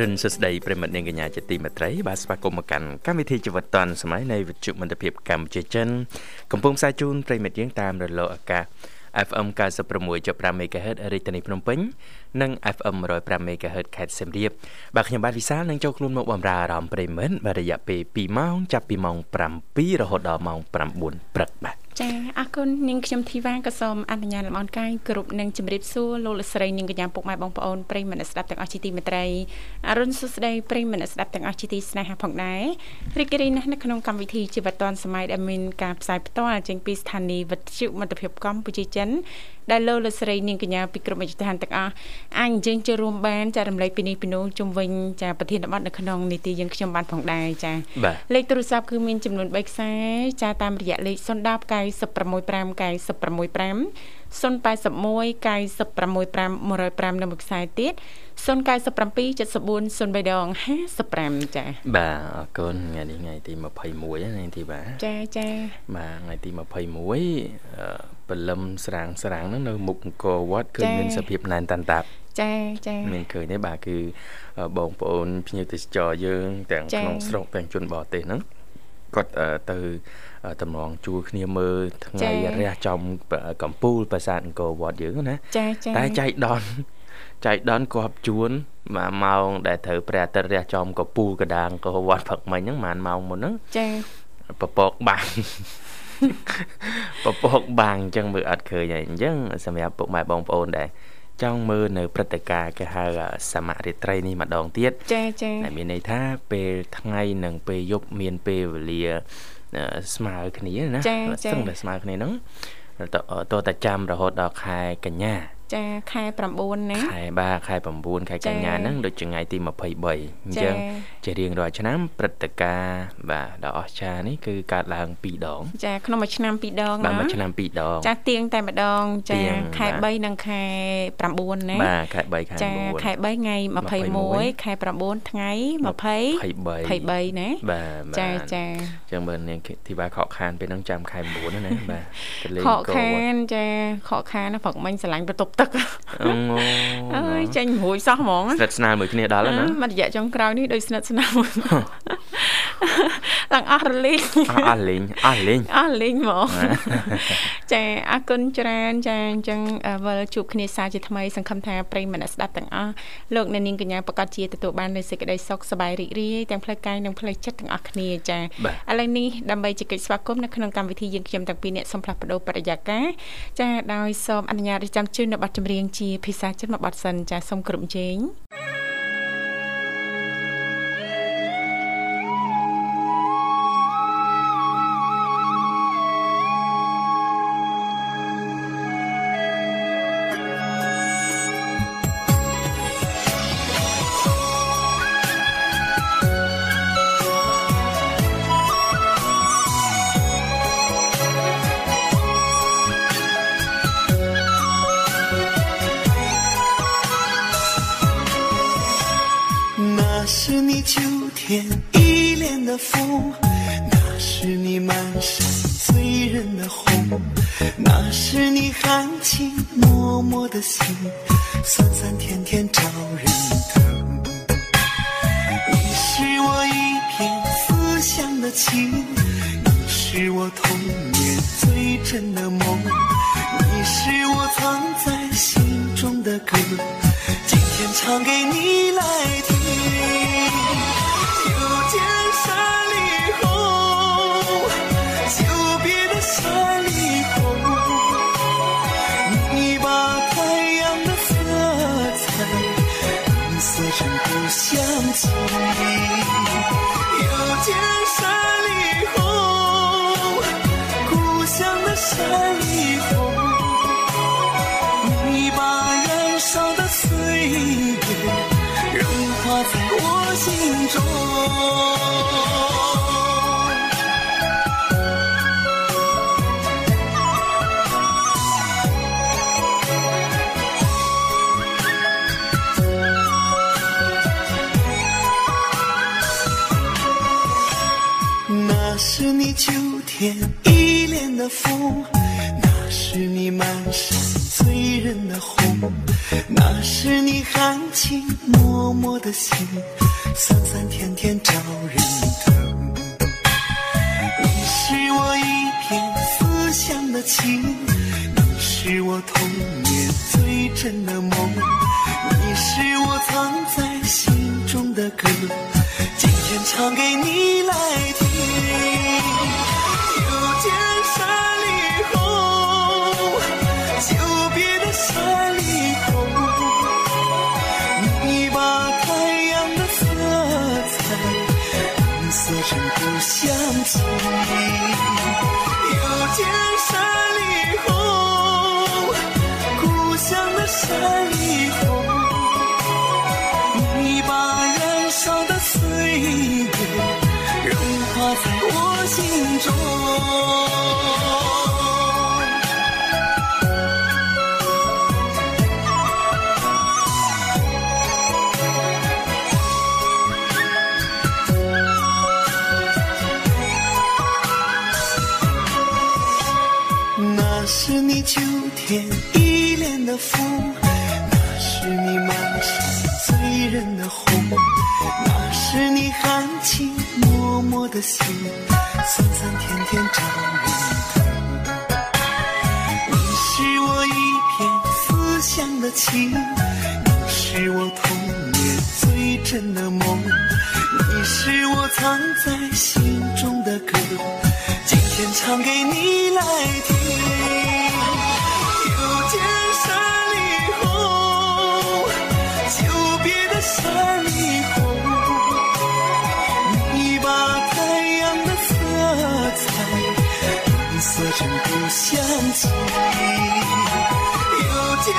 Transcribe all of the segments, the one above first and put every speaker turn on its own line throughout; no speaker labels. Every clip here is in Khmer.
រុនសស្ដីប្រិមិត្តនាងកញ្ញាជាទីមេត្រីបាទស្វាគមន៍មកកាន់កម្មវិធីជីវិតឌွန်សម័យនៃវិទ្យុមន្តភាពកម្ពុជាចិនកំពុងផ្សាយជូនប្រិមិត្តយើងតាមរលកអាកាស FM 96.5 MHz រាជធានីភ្នំពេញនិង FM 105 MHz ខេត្តសៀមរាបបាទខ្ញុំបាទវិសាលនឹងចូលខ្លួនមកបម្រើអារម្មណ៍ប្រិមិត្តបាទរយៈពេល2ម៉ោងចាប់ពីម៉ោង7រហូតដល់ម៉ោង9ព្រឹកបាទ
ចាអរគុណនាងខ្ញុំធីវ៉ាក៏សូមអនុញ្ញាតលំអរកាយគ្រប់នឹងជម្រាបសួរលោកលស្រីនាងកញ្ញាពុកម៉ែបងប្អូនប្រិយមិត្តស្ដាប់ទាំងអស់ជាទីមេត្រីអរុនសុស្ដីប្រិយមិត្តស្ដាប់ទាំងអស់ជាទីស្នេហាផងដែររីករាយណាស់នៅក្នុងកម្មវិធីជីវិតឌွန်សម័យដែលមានការផ្សាយផ្ទាល់ចេញពីស្ថានីយ៍វិទ្យុមិត្តភាពកម្ពុជាចិន ដែលលោកលស្រីនាងកញ្ញាពីក្រុមអិច្ចដ្ឋានទាំងអស់អាចយើងចូលរួមបានចារំលែកពីនេះពីនោះជុំវិញចាប្រធានបទនៅក្នុងនីតិយើងខ្ញុំបានផងដែរចាលេខទូរស័ព្ទគឺមានចំនួន3ខ្សែចាតាមរយៈលេខ010 965 965 081 965 105នៅមួយខ្សែទៀត 097 74 03ដង55ចា
បាទអរគុណថ្ងៃនេះថ្ងៃទី21ណាទីបាទ
ចាចា
បាទថ្ងៃទី21ព្រលឹមស្រាងស្រាងហ្នឹងនៅមុខអង្គរវត្តគឺមានសភាពណែនតាន់តាប់
ចាចា
មានឃើញទេបាទគឺបងប្អូនភ្ញៀវទេសចរយើងទាំងក្នុងស្រុកទាំងជនបរទេសហ្នឹងគាត់ទៅតំណងជួលគ្នាមើលថ្ងៃរះចំកំពូលប្រាសាទអង្គរវត្តយើងណា
ចាចា
តែចៃដន ចៃដនគាត់ជួនមួយម៉ោងដែលត្រូវព្រះអាទិត្យរះចំកំពូលកដាងអង្គរវត្តផឹកមិញហ្នឹងប្រហែលម៉ោងមុនហ្នឹង
ចា
ពពកបាំងពពកបាំងអញ្ចឹងមើលអត់ឃើញហើយអញ្ចឹងសម្រាប់ពុកម៉ែបងប្អូនដែរចង់មើលនៅព្រឹត្តិការណ៍គេហៅសមរាត្រីនេះម្ដងទៀត
ចាចា
តែមានន័យថាពេលថ្ងៃនិងពេលយប់មានពេលវេលាស្មើគ្នាណា
សឹង
តែស្មើគ្នាហ្នឹងតតតែចាំរហូតដល់ខែកញ្ញា
ចាខែ9ណា
ខែបាទខែ9ខែកញ្ញាហ្នឹងដូចថ្ងៃទី23អញ្ចឹងជារៀងរាល់ឆ្នាំព្រឹត្តិការណ៍បាទដ៏អស្ចារ្យនេះគឺកើតឡើង2ដង
ចាក្នុងមួយឆ្នាំ2ដង
បាទមួយឆ្នាំ2ដង
ចាទៀងតែម្ដងចាខែ3និងខែ9ណា
បាទខែ3ខែ9
ចាខែ3ថ្ងៃ21ខែ9ថ្ងៃ20 23ណា
បាទ
ចាចា
អញ្ចឹងមើលនាងធីបាខកខានពេលហ្នឹងចាំខែ9ណាបាទ
ទៅលេងខកខានចាខកខានព្រឹកមិញស្រឡាញ់បន្ទប់ទឹកអូអើយចេញរួយសោះហ្មង
ស្និទ្ធស្នាលមួយគ្នាដល់ណា
មករយៈចុងក្រោយនេះដូចស្និទ្ធស្នាលមួយឡើងអស់រលីង
អស់លេងអស់លេង
អស់លេងហ្មងចាអរគុណច្រើនចាអញ្ចឹងវិលជួបគ្នាសាជាថ្មីសង្ឃឹមថាប្រិយមិត្តស្ដាប់ទាំងអស់លោកអ្នកនាងកញ្ញាប្រកាសជាទទួលបាននូវសេចក្តីសុខសប្បាយរីករាយទាំងផ្លូវកាយនិងផ្លូវចិត្តទាំងអស់គ្នាចាឥឡូវនេះដើម្បីជែកស្វាគមន៍នៅក្នុងកម្មវិធីយើងខ្ញុំទាំងពីរអ្នកសូមផ្លាស់ប្ដូរបរិយាកាសចាដោយសូមអនុញ្ញាតរៀបចំជូននៅប័ណ្ណចម្រៀងជាភាសាចិនមួយបទសិនចាសូមគ្រប់ជេង
似曾故乡情，又见山里红，故乡的山里。天依恋的风，那是你满山醉人的红，那是你含情脉脉的心，酸酸甜甜招人疼。你是我一片思乡的情，你是我童年最真的梦，你是我藏在心中的歌。今天唱给你来色成故乡情，又见山里红，故乡的山里红。你把燃烧的岁月融化在我。心中。风，那是你满山醉人的红，那是你含情脉脉的心。酸酸甜甜招人疼，你是我一片思乡的情，你是我童年最真的梦，你是我藏在心中的歌，今天唱给你来听。想起又见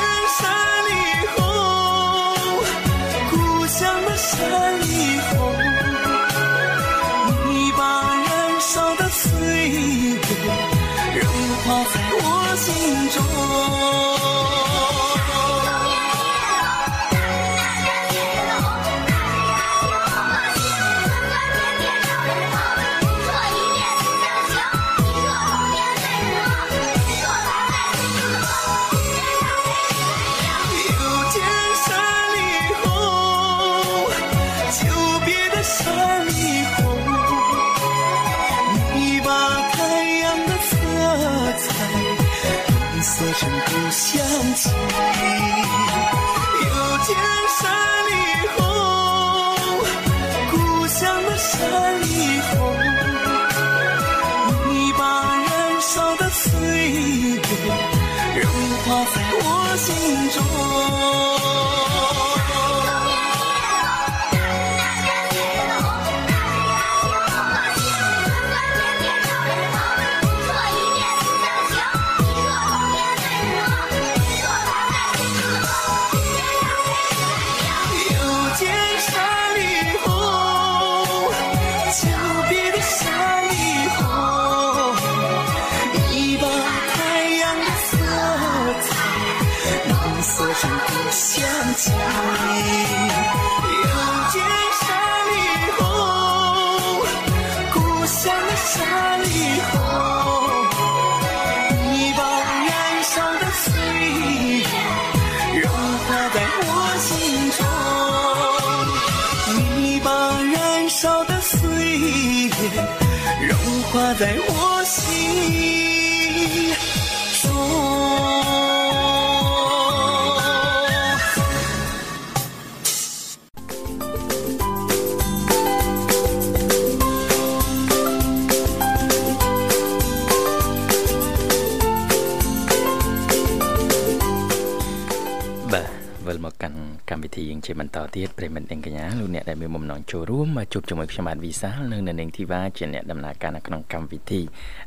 ទៀតប្រិមិត្តនិងកញ្ញាលោកអ្នកដែលមានបំណងចូលរួមមកជួបជាមួយខ្ញុំបាទវិសាលនៅនៅនាងធីវ៉ាជាអ្នកដំណើរការនៅក្នុងកម្មវិធី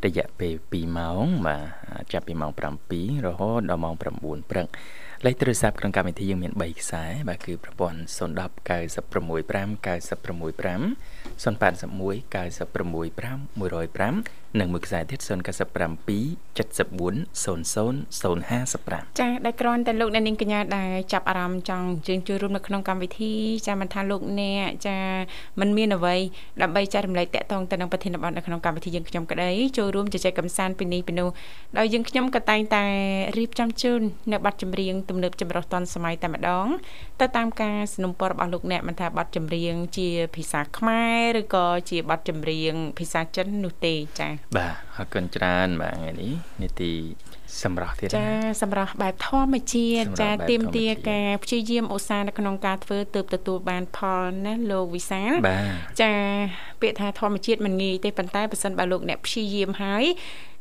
រយៈពេល2ម៉ោងបាទចាប់ពីម៉ោង7រហូតដល់ម៉ោង9ព្រឹកលេខទូរស័ព្ទក្នុងកម្មវិធីយើងមាន3ខ្សែបាទគឺប្រព័ន្ធ010 965 965 081 965 105 និងមួយខ្សែទៀត097 74 00 055
ចាដែលគ្រាន់តែលោកអ្នកនាងកញ្ញាដែលចាប់អារម្មណ៍ចង់ជើញចូលរួមនៅក្នុងកម្មវិធីចាមិនថាលោកអ្នកចាមិនមានអ្វីដើម្បីចែករំលែកតាក់ទងទៅនឹងប្រធានបទនៅក្នុងកម្មវិធីយើងខ្ញុំក្តីចូលរួមជជែកកម្សាន្តពីនេះពីនោះដោយយើងខ្ញុំក៏តែងតែរៀបចំជូននៅប័ណ្ណចម្រៀងទំនើបចម្រុះតនសម័យតែម្ដងទៅតាមការสนับสนุนរបស់លោកអ្នកមិនថាប័ណ្ណចម្រៀងជាភាសាខ្មែរឬក៏ជាប័ណ្ណចម្រៀងភាសាចិននោះទេចា៎
បាទអរគុណច្រើនបាទថ្ងៃនេះនីតិសម្រាប់ទៀត
ចាសម្រាប់បែបធម្មជាតិចាទៀមទាការព្យាយាមឧស្សាហ៍នៅក្នុងការធ្វើទើបទទួលបានផលណាលោកវិសាលចាពាក្យថាធម្មជាតិមិនងាយទេប៉ុន្តែបើសិនបើលោកអ្នកព្យាយាមហើយ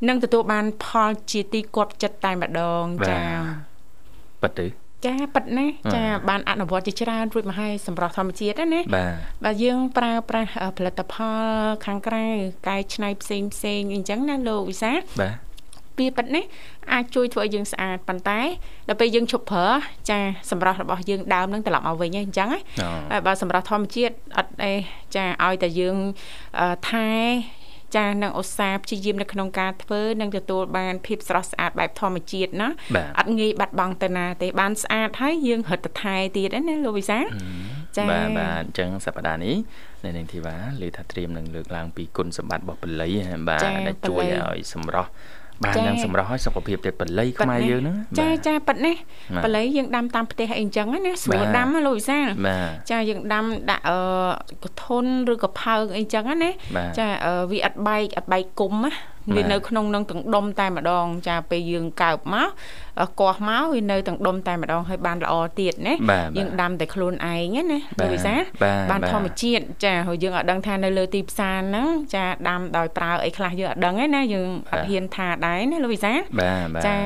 នឹងទទួលបានផលជាទីគាប់ចិត្តតែម្ដងចា
ប៉ិតទេ
ចាប៉ិតណាចាបានអនុវត្តជាច្រើនរួចមកហើយសម្រាប់ធម្មជាតិណាបាទបាទយើងប្រើប្រាស់ផលិតផលខាងក្រៅកែច្នៃផ្សេងផ្សេងអញ្ចឹងណាលោកវិសាបាទពីប៉ិតនេះអាចជួយធ្វើឲ្យយើងស្អាតប៉ុន្តែដល់ពេលយើងឈប់ប្រើចាសម្រាប់របស់យើងដើមនឹងត្រឡប់មកវិញអញ្ចឹងហើយបើសម្រាប់ធម្មជាតិអត់អេចាឲ្យតែយើងថែ ចានឹងឧស្សាហ៍ព្យាយាមនៅក្នុងការធ្វើនឹងទទួលបានភាពស្រស់ស្អាតបែបធម្មជាតិណាអត់ងាយបាត់បង់ទៅណាទេបានស្អាតហើយយើងរត់ទៅថែទៀតណាលោកវិសា
ចាបាទបាទអញ្ចឹងសប្តាហ៍នេះនៅនឹងធីវ៉ាលើថាត្រៀមនឹងលើកឡើងពីគុណសម្បត្តិរបស់បល័យបាទដែលជួយឲ្យសម្រស់ បានយ៉ាងសម្រស់ឲ្យសុខភាពទេបល័យខ្មែរយើងហ្នឹង
ចាចាប៉ិតនេះបល័យយើងដាំតាមផ្ទះអីអញ្ចឹងណាស្រួលដាំលោកវិសាលចាយើងដាំដាក់អឺកធុនឬក៏ផើងអីអញ្ចឹងណាចាវាអត់បែកអត់បែកគុំណា វានៅក្នុងនឹងទាំងដុំតែម្ដង ចាពេលយើងកើបមកកោះមកវានៅទាំងដុំតែម្ដងហើយបានល្អទៀតណាយើងដាំតែខ្លួនឯងណាលោកវិសាបានធម្មជាតិចាហើយយើងអត់ដឹងថានៅលើទីផ្សារហ្នឹងចាដាំដោយប្រើអីខ្លះយើងអត់ដឹងទេណាយើងអត់ហ៊ានថាដែរណាលោកវិសា
បាទបាទចា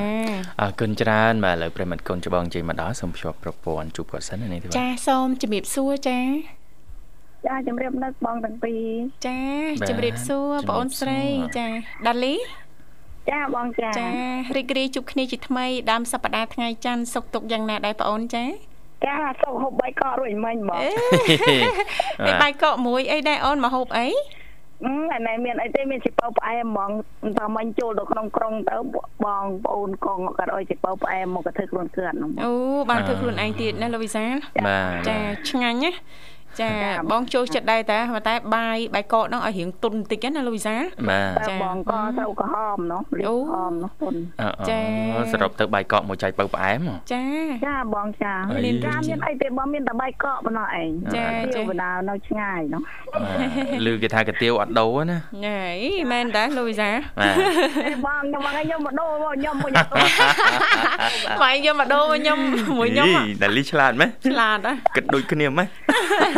អរគុណច្រើនបាទឥឡូវប្រិមិត្តគុណច្បងជិះមកដល់សូមភ្ជាប់ប្រព័ន្ធជួបគាត់សិននេះទេ
ចាសូមជំរាបសួរចា
ចាជំរាបនឹកបងទាំងពីរ
ចាជំរាបសួរបងអូនស្រីចាដាលី
ចាបងចា
ចារីករាយជួបគ្នាជាថ្មីដើមសប្តាហ៍ថ្ងៃច័ន្ទសុខទុក្ខយ៉ាងណាដែរបងអូនចា
ចាសុខហូបបាយកករួចមិញបង
អីបាយកកមួយអីដែរអូនមកហូបអី
អឺណែមានអីទេមានសិពៅផ្អែមហ្មងថាមិញចូលទៅក្នុងក្រុងទៅបងប្អូនកងក៏ឲ្យសិពៅផ្អែមមកក៏ធ្វើខ្លួនគ្រាន់
អូបានធ្វើខ្លួនឯងទៀតណាលោកវិសាលចាឆ្ងាញ់ណា ចាបងចូលចិត្តដែរតាតែបាយបាយកកហ្នឹងឲ្យរៀងទុនបន្តិចណាលូវីសា
បាទចាបងក៏ត្រូវក្រហមនោះរៀងហមនោះទុន
ចាសរុបទៅបាយកកមួយចែកបើផ្អែម
ចា
ចាបងចាមានចាមានអីទេបងមានតែបាយកកប៉ុណ្ណោះឯងចាចាបណ្ដានៅឆ្ងាយនោះ
ឮគេថាកាទៀវអត់ដូរណា
ណែមែនតាលូវីសា
បងខ្ញុំមកខ្ញុំមកដូរមកខ្ញុំមកខ្ញុំ
បាយខ្ញុំមកដូរខ្ញុំមួយខ្ញុំ
ដាលីឆ្លាតម៉េះ
ឆ្លាតហ៎
គិតដូចគ្នាម៉េះ
អត់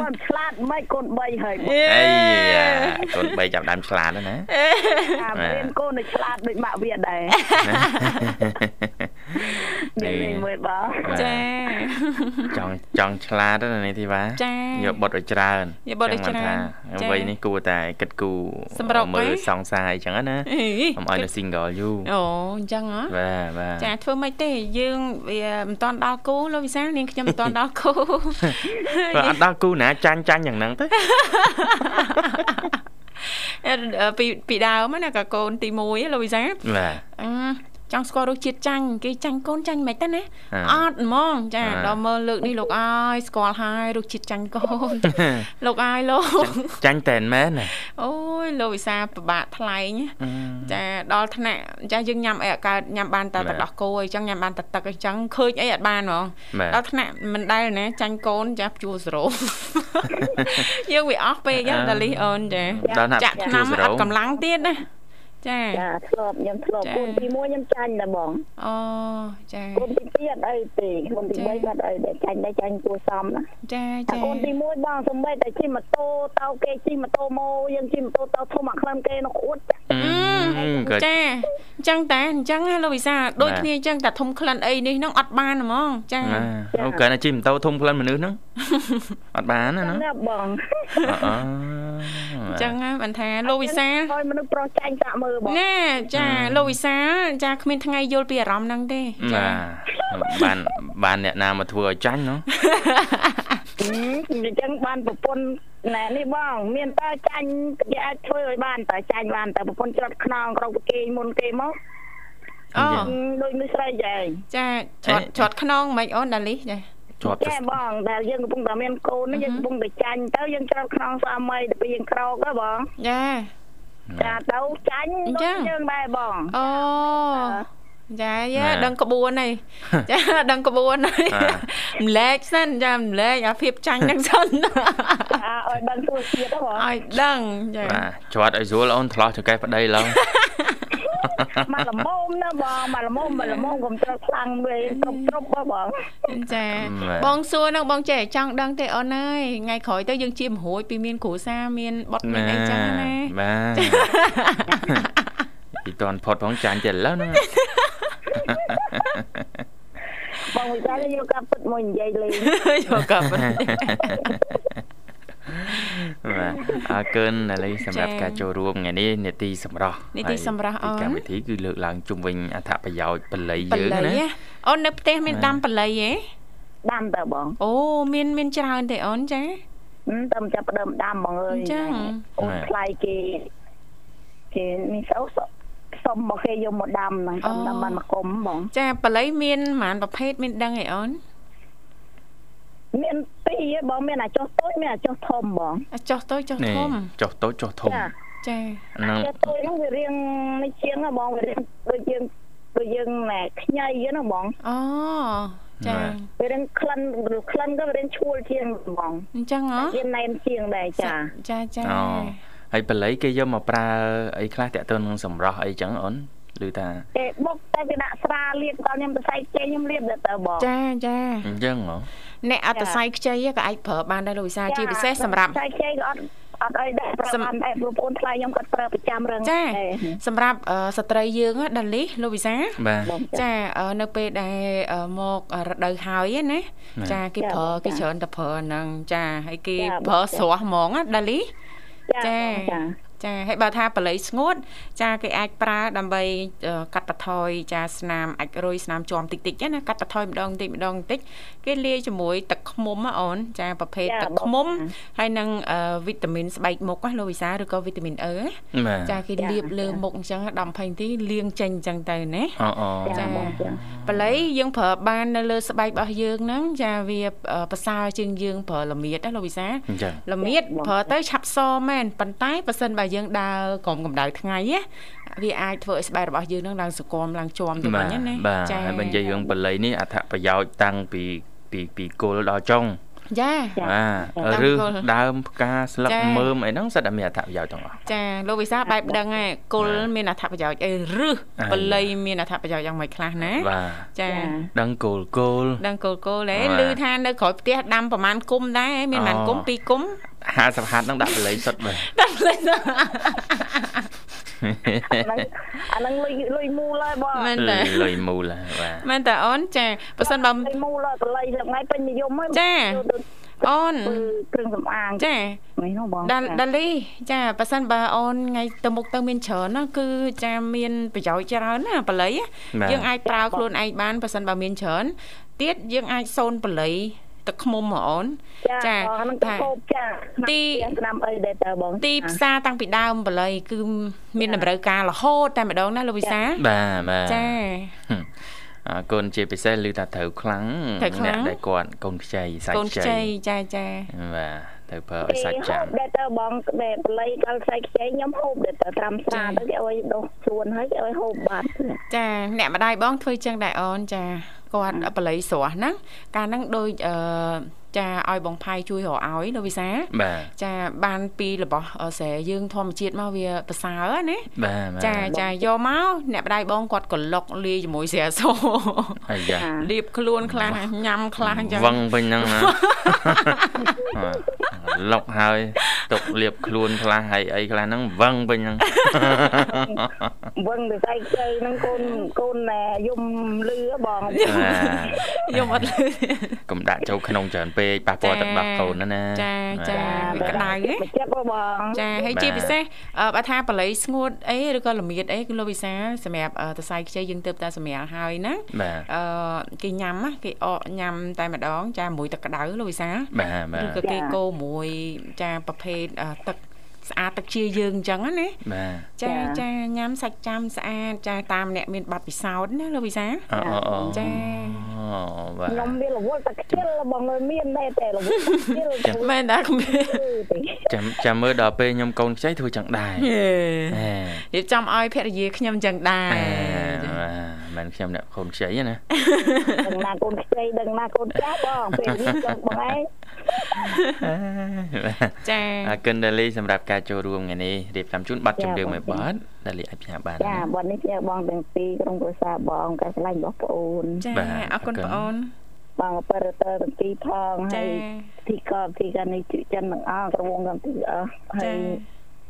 មិនឆ្លាតមិនកូន3ហើយអី
កូន3ចាប់ដើមឆ្លាតណា
អាមានកូនឆ្លាតដូចម៉ាក់វាដែរ នេះមើលបង
ចា
ចង់ចង់ឆ្លាតណានេះធីវ៉ាយកបុតឲ្យច្រើន
យកបុតឲ្យច្រើន
អ្វីនេះគួរតែគិតគូរមើលសង្សារអញ្ចឹងណាកុំឲ្យនៅ single យូរ
អូអញ្ចឹងហ៎
បាទបាទ
ចាធ្វើមិនទេយើងវាមិនតាន់ដល់គូលោកវិសាលនាងខ្ញុំមិនតាន់ដល់គូ
បើអត់ដល់គូណាចាញ់ចាញ់យ៉ាងហ្នឹងទៅ
ពីពីដើមណាក៏កូនទី1លោកវិសា
បាទ
អឺ ចង់ស្គាល់រសជាតិចាញ់គេចាញ់កូនចាញ់មិនទៅណាអត់ហ្មងចាដល់មើលលើកនេះលោកអើយស្គាល់ហើយរសជាតិចាញ់កូនលោកអើយលោក
ចាញ់តែនមែនណា
អូយលោកវិសាពិបាកថ្លែងចាដល់ថ្នាក់ចាយើងញ៉ាំអីអត់កើតញ៉ាំបានតែទឹកដោះគោអីចឹងញ៉ាំបានតែទឹកអីចឹងឃើញអីអត់បានហ្មងដល់ថ្នាក់មិនដែលណាចាញ់កូនចាជួសរោយើងវាអស់ពេកដល់លីអូនចាចាក់ថ្នាំអត់កម្លាំងទៀតណា ចា
ចាធ្លាប់ខ្ញុំធ្លាប់កូនទី1ខ្ញុំចាញ់ដែរបង
អូចា
កូនទី2អត់អីទេកូនទី3បាត់អីតែចាញ់ដែរចាញ់គួសមណា
ចាចា
កូនទី1បងសំបីតែជិះម៉ូតូតោគេជិះម៉ូតូម៉ូយើងជិះម៉ូតូតោធំអាក្លឹមគេនោះអួត
ចាចាអញ្ចឹងតែអញ្ចឹងលោកវិសាដូចគ្នាអញ្ចឹងតែធំក្លិនអីនេះហ្នឹងអត់បានហ្មងចា
អូកើតែជិះម៉ូតូធំក្លិនមនុស្សហ្នឹងអត់បានណា
ណាបង
អ
ញ្ចឹងបានថាលោកវិសា
ឲ្យមនុស្សប្រុសចាញ់តាក់មើលបង
ណែចាលោកវិសាចាគ្មានថ្ងៃយល់ពីអារម្មណ៍ហ្នឹងទេ
ចាបានបានអ្នកណាមកធ្វើឲ្យចាញ់ណោះ
អញ្ចឹងបានប្រពន្ធណែនេះបង មានតើចាញ់គេអាចធ្វើឲ្យបានតើចាញ់បានតើប្រពន្ធច្រត់ខ្នងក្រុកគេមុនគេមក
អូ
ដូចនេះស្រីចែង
ចាជាប់ជាប់ខ្នងមិនអូនដាលីចា
ជាប់ទៅ
ចាបងដែលយើងកំពុងតែមានកូននេះយើងកំពុងតែចាញ់ទៅយើងច្រត់ខ្នងស្វាមីទៅពីយើងក្រោកហ៎បង
ចា
ចាទៅចាញ់
អញ្ចឹ
ដូច
ង
យើងដែរបង
អូ ចាយ៉ាដឹងក្បួនហើយចាដឹងក្បួនហើយម្លែកសិនចាម្លែកអាភាពចាញ់ហ្នឹងសិន
ចាឲ្យដឹងទួជាតិហ៎បង
ឲ្យដឹងចា
បាទជាប់ឲ្យស្រួលអូនឆ្លោះចង្កេះប្តីឡើយ
មកល្មមណាបងមកល្មមមកល្មមកុំត្រូវខ្លាំងវិញគ្រប់គ្រប់ហ៎បង
ចាបងសួរនឹងបងចេះចង់ដឹងទេអូនអើយថ្ងៃក្រោយទៅយើងជាមរួយពីមានគ្រូសាមានបត់មានអីចឹងណា
បាទ ពីតនផុតផងចាញ់តែឥឡូវហ្នឹង
បងវិសាលយកកាប់ពិតមួយនិយាយលេង
យកកាប់
បាទអរគុណណាលីសម្រាប់
ចា៎
ការចូលរួមថ្ងៃនេះនេតិសម្រាប់
នីតិសម្រាប់អូន
កម្មវិធីគឺលើកឡើងជុំវិញអត្ថប្រយោជន៍បល័យ
ប
យើង
ល័យ
ណា
ហ៎អូននៅផ្ទះមានដាំបល័យហ៎
ដាំតើបង
អូមានមានច្រើនទេអូនចា
ហឹមតែចាប់ផ្ដើមដាំបងអើយ
អញ្ចឹង
អូនថ្លៃគេគេនេះសោស សុំមកគេយកមកដាំហ្នឹងខ្ញុំដាំបានមកគុំបង
ចាបល័យមានប្រហែលប្រភេទមានដឹងអីអូន
មានពីរហ៎បងមានអាចុះតូចមានអាចុះធំបង
អាចុះតូចចុះ
នេះ
ធំ
ចុះតូចចុះធំ
ចា
ចា
ហ្នឹង
ចុះតូចហ្នឹងវារៀងនេះជាងហ៎បងវារៀងដូចយើងដូចយើងណែខ្ញីហ្នឹងបង
អូចា
វារៀងក្លិនក្លិនក៏វារៀងឈួលជាងបង
អញ្ចឹងហ៎
វាណែនជាងដែរចា
ចាចា
អូ ហើយបល័យគេយកមកប្រើអីខ្លះតាក់ទងនឹងសម្រស់អីចឹងអូនឬថា
គេបុកតែវាដាក់ស្រាលាបដល់ខ្ញុំទៅសៃចេញខ្ញុំលាបដល់ទៅបង
ចាចា
អញ្ចឹងហ៎
អ្នកអត្តស័យខ្ចីក៏អាចប្រើបានដែរលោកវិសាលជាពិសេសសម្រាប់
សៃចេញក៏អត់អត់អីដែរប្រើបានតែប្រពន្ធថ្លៃខ្ញុំគាត់ប្រើប្រចាំរឹង
ចា
ដែរ
សម្រាប់អឺស្ត្រីយើងហ៎ដាលីលោកវិសាល
បាទ
បង
ចាអឺនៅពេលដែលអឺមករដូវហើយណាចាគេប្រើគេច្រើនតែប្រើហ្នឹងចាហើយគេប្រើស្រស់ហ្មងណាដាលី
ចា
ចា
ចា
ចាហើយបើថាបល័យស្ងួត ចាគេអាចប្រើដើម្បីអឺកាត់បន្ថយចាស្នាមអាចរុយស្នាមជាំតិចតិចៗណាកាត់បន្ថយម្ដងបន្តិចម្ដងបន្តិចគេលាយជាមួយទឹកឃ្មុំណាអូនចាប្រភេទទឹកឃ្មុំហើយនឹងអឺវីតាមីនស្បែកមុខណាលោកវិសាឬក៏វីតាមីនអឺណា
បាទ
ចាគេលាបលើមុខអញ្ចឹង10 20នាទីលាងចេញអញ្ចឹងទៅណា
អូអូ
ចាបងចា
បល័យយើងប្រើបាននៅលើស្បែករបស់យើងហ្នឹងចាវាអឺប្រសើរជាងយើងប្រើល្មៀតណាលោកវិសា
អញ្ចឹង
ល្មៀតប្រើទៅឆាប់សមែនប៉ុន្តែបើសិនបើយើងដើរក្រោមកម្ដៅថ្ងៃណាវាអាចធ្វើឲ្យស្បែករបស់យើងនឹងឡើងសកមឡើងជាប់ទៅវិញណា
បាទហើយបើនិយាយរឿងបល័យនេះអត្ថប្រយោជន៍តាំងពីពីពីគល់ដល់ចុង
ចា
បាទឬដើមផ្កាស្លឹកមើមអីហ្នឹងសិតតែមានអត្ថប្រយោជន៍ទាំងអស់
ចាលោកវិសាបែបដឹងហើយគុលមានអត្ថប្រយោជន៍អីរឹសបល័យមានអត្ថប្រយោជន៍យ៉ាងម៉េចខ្លះណា
បាទ
ចា
ដឹងគល់គល់
ដឹងគុលគុលហ៎
បាទ
ឮថានៅក្រោយផ្ទះដាំប្រហែលគុំដែរមានប្រហែលគុំពីរគុំ
50ហាត់ហ្នឹងដាក់បល័យសុទ្ធបាទ
ដាំលេង
ហ្នឹង អាហ្នឹងលុយលុយមូលហើយបង
មែនតើ
លុយមូលហើយបាទ
មែនតើអូនចាបើសិនបើ
លុយមូលហើយកន្លែងថ្ងៃពេញនិយមហើយ
ចាអូន
ធ្វើគ្រឿងសម្អាង
ចា
មិននោះបង
ដាល់ដាលីចាបើសិនបើអូនថ្ងៃទៅមុខទៅមានច្រើនណាគឺចាមានប្រយោជន៍ច្រើនណាបល័យណាយើងអាចប្រើខ្លួនឯងបានបើសិនបើមានច្រើនទៀតយើងអាចសូនបល័យ ទឹកឃ្មុំហ្មងអូន
ចាបងហ្នឹងទៅហូបចា
ទី
ស្ដាំអីដែរតើបង
ទីផ្សារតាំងពីដើមបល័យគឺមានតម្រូវការរហូតតែម្ដងណាលោកវិសា
បាទបាទ
ចា
អរគុណជាពិសេសឮថាត្រូវខ្លាំង
ត្រូវខ្លាំង
អ្នកដែលគាត់កូនខ្ចីសាច់
កូន
ខ្ចី
ខ្ចីចាចា
បាទត្រូវប្រើឲ្យសាច់ចាំ
ដែរតើបងដែលបល័យកាល់ស្អែកខ្ចីខ្ញុំហូបដែរតើត្រាំសាទៅគេឲ្យដុសខ្លួនហើយគេឲ្យហូបបាត់
ចាអ្នកម្ដាយបងធ្វើចឹងដែរអូនចា គាត់បល័យស្រស់ហ្នឹងកាលហ្នឹងដូចអឺចាឲ្យបងផៃជួយរកឲ្យលោកវិសា
បាទ
ចាបានពីរបស់អឺស្រែយើងធម្មជាតិមកវាប្រសើរណា
បាទបាទ
ចាចាយកមកអ្នកម្ដាយបងគាត់ក៏លុកលាយជាមួយស្រាស
អាយ៉ា
លាបខ្លួនខ្លះញ៉ាំខ្លះអញ្ចឹង
វឹងវិញហ្នឹងណាលុកហើយទុកលៀបខ្លួនខ្លះហើយអីខ្លះហ្នឹងវឹងវិញហ្នឹង
វឹងទៅស្អែកខ្ចីហ្នឹងកូនកូនណែយំលឺបង
បាទ
យកអត់លឺ
កុំដាក់ចូលក្នុងច្រើនពេកប៉ះពាល់ទឹកដោះកូនណាណា
ចាចា
បាទ
ក្តៅហ៎
មកចិត្តបង
ចាហើយ
បាទ
ជាពិសេសអឺបើថាបល័យស្ងួតអីឬក៏ល្មៀតអីគឺលោកវិសាសម្រាប់អឺសរសៃខ្ចីយើងទៅតែសម្រាប់ហើយណា
បាទ
អឺគេញ៉ាំណាគេអកញ៉ាំតែម្ដងចាមួយទឹកក្តៅលោកវិសា
បាទបា
ឬ
ទ
ក៏គេកូរមួយចាប្រភេទអឺទឹក ស្អាតទឹកជាយើងអញ្ចឹងណា
បាទ
ចាចាញ៉ាំសាច់ចាំស្អាតចាតាមអ្នកមានប័ណ្ណពិសោធន៍ណាលោកវិសា
អូអូអូ
ចា
អូបាទ
ខ្ញុំវារវល់តែខ្ជិលបងអើយមានដែរតែរវល់តែខ្ជិលទៅ
មែនតាគ្មាន
ចាំចាំមើលដល់ពេលខ្ញុំកូនខ្ចីធ្វើចឹងដែរហេ
រៀបចំឲ្យភរិយាខ្ញុំអញ្ចឹងដែរ
អេបាទមិនខ្ញុំអ្នកកូនខ្ចីណា
ដឹងណាកូនខ្ចីដឹងណាកូនចាស់បងពេលនេះចង់បងឯង
ចា
អរគុណដាលីសម្រាប់ការចូលរួមថ្ងៃនេះរៀបចំជូនប័ណ្ណចម្រៀងមួយប័ណ្ណដាលីអាចផ្ញើបាន
ចាបងនេះជាបងទាំងពីរក្រុមគ្រួសារបងកាស្រឡាញ់របស់ប្អូន
ចាអរគុណបងអូន
បងអបរតើទាំងពីរផងហើ
ចា
យទីកបទីកានេះជិចិនទាំងអស់ក្រុមទាំងពីរអស់ហើ
ចា
យ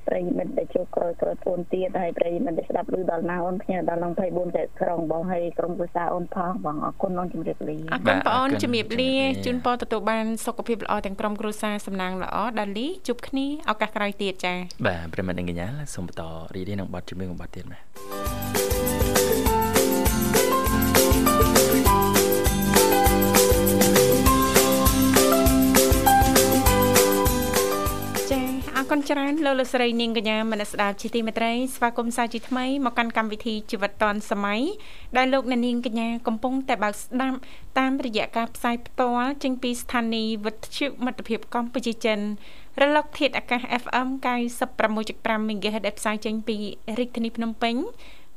ប្រិយមិត្តដែលជួបក្រោយក្រោយពួនទៀតហើយប្រិយមិត្តដែលស្ដាប់ឮដល់ណាអូនផ្ញើដល់ឡង24ខែក្រុងបងហើយក្រុមគ្រួសារអូនផងបងអរគុណបងជំរាបលា
អរគុណបងអូនជំរាបលាជូនពរទទួលបានសុខភាពល្អទាំងក្រុមគ្រួសារសំណាងល្អដាលីជួបគ្នាឱកាសក្រោយទៀតចា
បាទប្រិមត្តនិងកញ្ញាសូមបន្តរីករាយនឹងប័ណ្ណចម្រៀងមួយប័ណ្ណទៀតបាទ
គុណច្រើនលោកលោកស្រីនាងកញ្ញាមនស្ដាប់ជាទីមេត្រីស្វាគមន៍សាជាថ្មីមកកាន់កម្មវិធីជីវិតឌွန်សម័យដែលលោកអ្នកនាងកញ្ញាកំពុងតែបើកស្ដាប់តាមរយៈការផ្សាយផ្ទាល់ចេញពីស្ថានីយ៍វិទ្យុមិត្តភាពកម្ពុជាចិនរលកធាតុអាកាស FM 96.5 MHz ដែលផ្សាយចេញពីរាជធានីភ្នំពេញ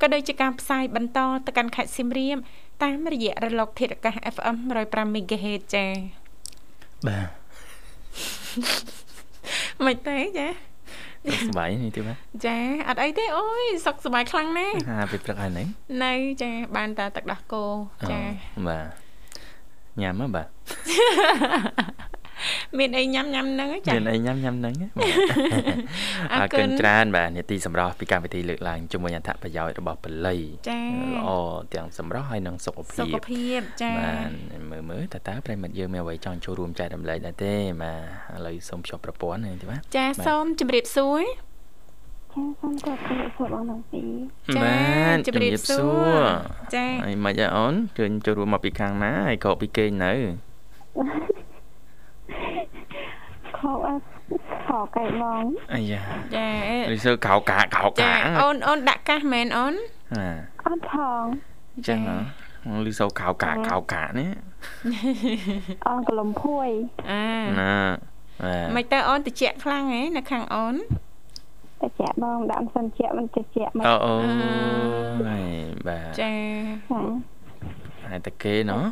ក៏ដូចជាការផ្សាយបន្តទៅកាន់ខេត្តសៀមរាបតាមរយៈរលកធាតុអាកាស FM 105 MHz ចា៎
បាទ
មិនទេចា
សុខសប្បាយនេះទេបាទ
ចាអត់អីទេអូយសុខសប្បាយខ្លាំងណាស់
ហាពេលព្រឹកហើយហ្នឹង
នៅចាបានតែទឹកដោះគោចា
អូបាទញ៉ាំហ៎បាទ
មានអីញ៉ាំញ៉ាំហ្នឹងចា
មានអីញ៉ាំញ៉ាំហ្នឹងហ៎បាទ
អ
អ
រ
រ
គុ
គុ
ណ
ណច្រើនបាទនេតិសម្រាប់ពីកម្មវិធីលើកឡើងជាមួយអត្ថប្រយោជន៍របស់បល័យ
ចា
ល្អទាំងសម្រាប់ហើយនិងសុខ
សុ
ភាព
ខភាពចា
បាទមើលមើលតើតើប្រិមិត្តយើងមានអ្វីចង់ចូលរួមចែករំលែកដែរទេបាទឥឡូវសូមភ្ជាប់ប្រព័ន្ធហ្នឹងទេបាទ
ចាសូមជម្រាបសួរ
ចាសូមគោរពសួរបងទាំងពីរ
ចា
បាទ
ជម្រាបសួរចា
ហើយមិនអីអូនជឿនចូលរួមមកពីខាងណាហើយក៏ពីគេងនៅ
ខោអត់ខោកែបង
អាយ៉ា
ចា
ឬសើកោកាកោ
ចា
កា
អូនអូនដាក់កាសមែនអូន
ណា
អត់ផង
ចឹងហ៎ឬសើកោកាកោកានេះ
អនកលំភួយ
អា
ណាបាទ
មិនទៅអូនតិចខ្លាំងហ៎នៅខាងអូន
តែចាក់បងដាក់មិនសិនជាក់មិនតិចមិន
អូអូហើយបាទ
ចា
ចា
ហើយតែគេណោះ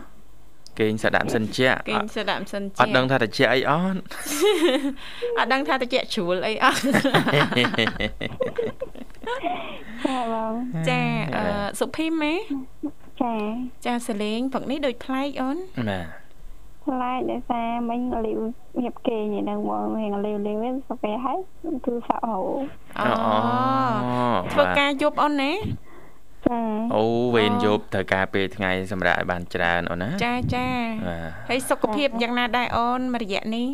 គេងសដាក់សិនជា
គេងសដាក់មិនសិន
អត់ដឹងថាតិចអីអត់
អត់ដឹងថាតិចជ្រួលអីអត់
ចាបង
ចាអឺសុភីមហ៎
ចា
ចាសលេងព្រឹកនេះដូចប្លែកអូន
បាទ
ខ្លាចដោយសារមិញលាវញៀបគេងហ្នឹងបងហេងលាវលាវវិញសុខពេលហើយគឺសាក់ហូ
អូធ្វើការយប់អូនណា
ចា
អូវេនយប់ត្រូវការពេលថ្ងៃសម្រាប់ឲ្យបានច្រើនអូនណា
ចាចា
បាទ
ហើយសុខភាពយ៉ាងណាដែរអូនមួយរយៈនេះ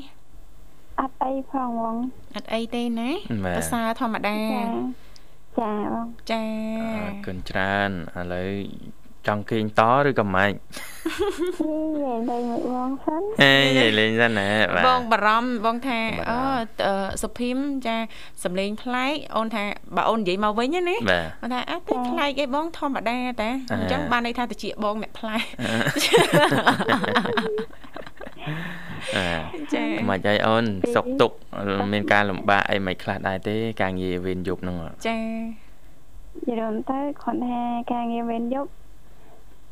អត់អីផងបង
អត់អីទេណា
បាទ
ប្រសើរធម្មតា
ចាចាបង
ចា
អរគុណច្រើនឥឡូវ ចង់គេងតឬក៏មិន
និយាយទៅមួយបងសិន
អេនិយាយលេងសិនណាបាទ
បងបារម្ភបងថា
បារ
អូ
ម្ភ
អឺសុភីមចាសំលេងប្លែកអូនថាបើអូននិយាយមកវិញណា
បាទ
អូនថាអត់ទេប្លែកអីបងធម្មតាតា
អា
អញ្ចឹងបានន័យថាតិចបងអ្នកប្លែក
អឺ
ចា
មិនអីអូនសុកទុកមានការលំបាកអីមិនខ្លះដែរទេការងារវេនយប់ហ្នឹង
ចា
និយាយទៅគាត់ថាការងារវេនយប់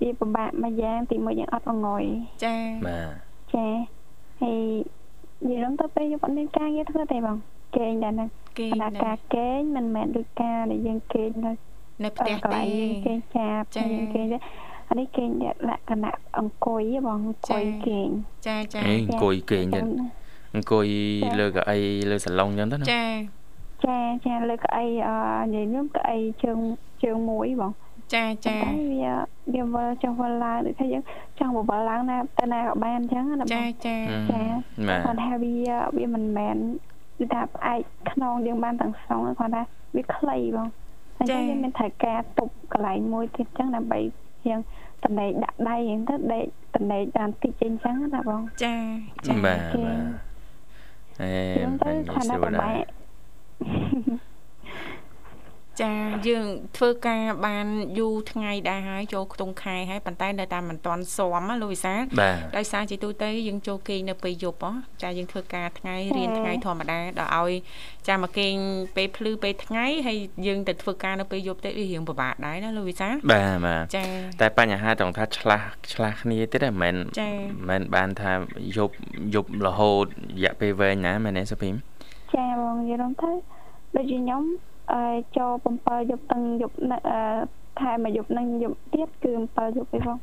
វាពិបាកមួយយ៉ាងទីមួយយ៉ាងអត់អងយ
ចា
បាទ
ចាហើយនិយាយទៅពេលយប់អត់មានការងារធ្វើទេបងគេងដែរហ្នឹង
គេ
គណៈការគេងមិនមែនដូចការដែលយើងគេងនៅ
នៅផ្ទះ
កន្ទេលែងយើងគេងចាប់
ចា
យើងគេងទេអានេះគេងលក្ខណៈអង្គុយហ៎បងអង្គុយ
ចា
គេង
ចាចា
អេអង្គុយគេងទៀតអង្គុយលើកៅអីលើសាឡុងអញ្ចឹងទៅណា
ចា
ចាចាលើកៅអីអឺនិយាយខ្ញុំកៅអីជើងជើងមួយបង
ចាចា
តែវាវាវិលចុះវិលឡើងដូចថាយើងចង់បបិលឡើងណាទៅណាក៏បានអញ្ចឹងណាបង
ចាចា
ចា
បាទ
គាត់ថាវាវាមិនមែនគឺថាផ្អែកខ្នងយើងបានទាំងស្រុងគាត់ថាវាខ្លីបងអញ្ចឹងយើងមានត្រូវការទប់កន្លែងមួយទៀតអញ្ចឹងដើម្បីយើងតនេកដាក់ដៃអញ្ចឹងទៅដេកតនេកបានតិចអញ្ចឹងណាបង
ចាចា
បាទ
គេ
បាទអេ
យើងទៅ
មិន
ខណៈ
ស្រួល
ប្រ
ដែរ
បែក
ចាយើងធ្វើការបានយូរថ្ងៃដែរហើយចូលខ្ទង់ខែហើយប៉ុន្តែនៅតែមិនទាន់ស៊ាំណាលោកវិសាល
បាទ
ដោយសារជាទូទៅយើងចូលគេងនៅពេលយប់ហ៎ចាយើងធ្វើការថ្ងៃរៀនថ្ងៃធម្មតាដល់ឲ្យចាមកគេងពេលភ្លឺពេលថ្ងៃហើយយើងទៅធ្វើការនៅពេលយប់ទៅវារៀងពិបាកដែរណាលោកវិសាល
បាទបាទ
ចា
តែបញ្ហាត្រង់ថាឆ្លាស់ឆ្លាស់គ្នាទៀតហ្នឹងមិន
ចា៎
មែនបានថាយប់យប់រហូតរយៈពេលវែងណាមែនទេសុភីម
ចាបងនិយាយរំទៅដូចជាខ្ញុំអឺ ចូល7យប់ទាំងយប់នៅអឺថែមមួយយប់នឹងយប់ទៀតគឺ7យប់ទេបង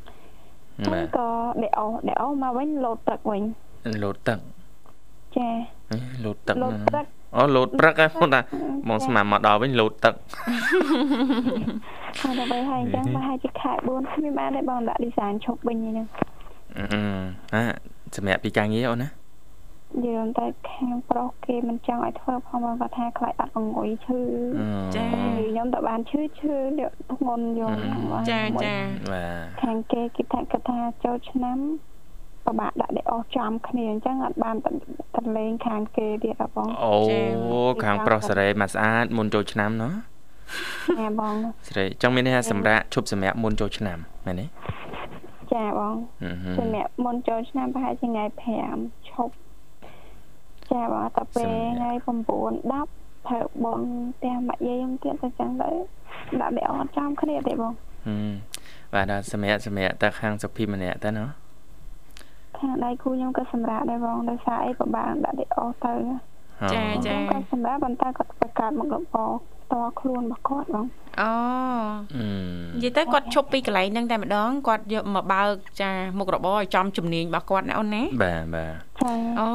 ចឹង
បាទ
ក៏ដេកអស់ដេកអស់មកវិញលោតទឹកវិញ
លោតទឹក
ចា
ហេលោតទឹក
លោត
ណា
ទឹក
អូលោតព្រឹកហ៎បងតាមកស្មានមកដល់វិញលោតទឹក
ហើយដល់ពេលហើយអញ្ចឹងប្រហែលជាខែ4គ្មានបានទេបងដាក់ design ឈប់វិញអញ្ចឹង
អឺអឺសម្រាប់ពីការងារអូនណា
និយាយទៅខាងប្រុសគេមិនចង់ឲ្យធ្វើផងបងគាត់ថាខ្លាចអត់អង្គុយឈឺ
អឺ
ចា
ខ្ញុំតើបានឈឺឈឺលាកធ្ងន់យល់ហ្នឹងបង
ចាចា
បាទ
ខាងគេគេថាគាត់ថាចូលឆ្នាំពិបាកដាក់ដេកអស់ចំគ្នាអញ្ចឹងអត់បានទៅទៅលេងខាងគេទៀតហ៎បង
អូខាងប្រុសសេរីមកស្អាតមុនចូលឆ្នាំណោះ
ចាបង
សេរីចង់មានន័យថាសម្រាប់ឈប់សម្រាប់មុនចូលឆ្នាំមែនទេ
ចាបង
អឺហឺ
សម្រាប់មុនចូលឆ្នាំប្រហែលជាថ្ងៃ5ឈប់ ចាបងតែពេលថ្ងៃ9 10ធ្វើបងផ្ទះម៉ាក់យាយខ្ញុំទៀតទៅចឹងទៅដាក់ដេកអស់ចំគ្នាទេបង
ហឹមបាទដល់សម្រាប់សម្រាប់តែខាងសុភីម្នាក់ទៅណោះ
ខាងដៃគូខ្ញុំក៏សម្រាប់ដែរបងដោយសារអីពិបាកដាក់ដេកអស់ទៅ
ចាចា
ខ្ញុំក៏សម្រាប់ប៉ុន្តែគាត់បង្កើតមករ បរតខ្លួនរបស់គាត់បង
អូ
អឺ
និយាយទៅគាត់ឈប់ពីកន្លែងហ្នឹងតែម្ដងគាត់យកមកបើកចាមុខរបរឲ្យចំជំនាញរបស់គាត់ណាអូនណា
បាទបាទ
ចា
អូ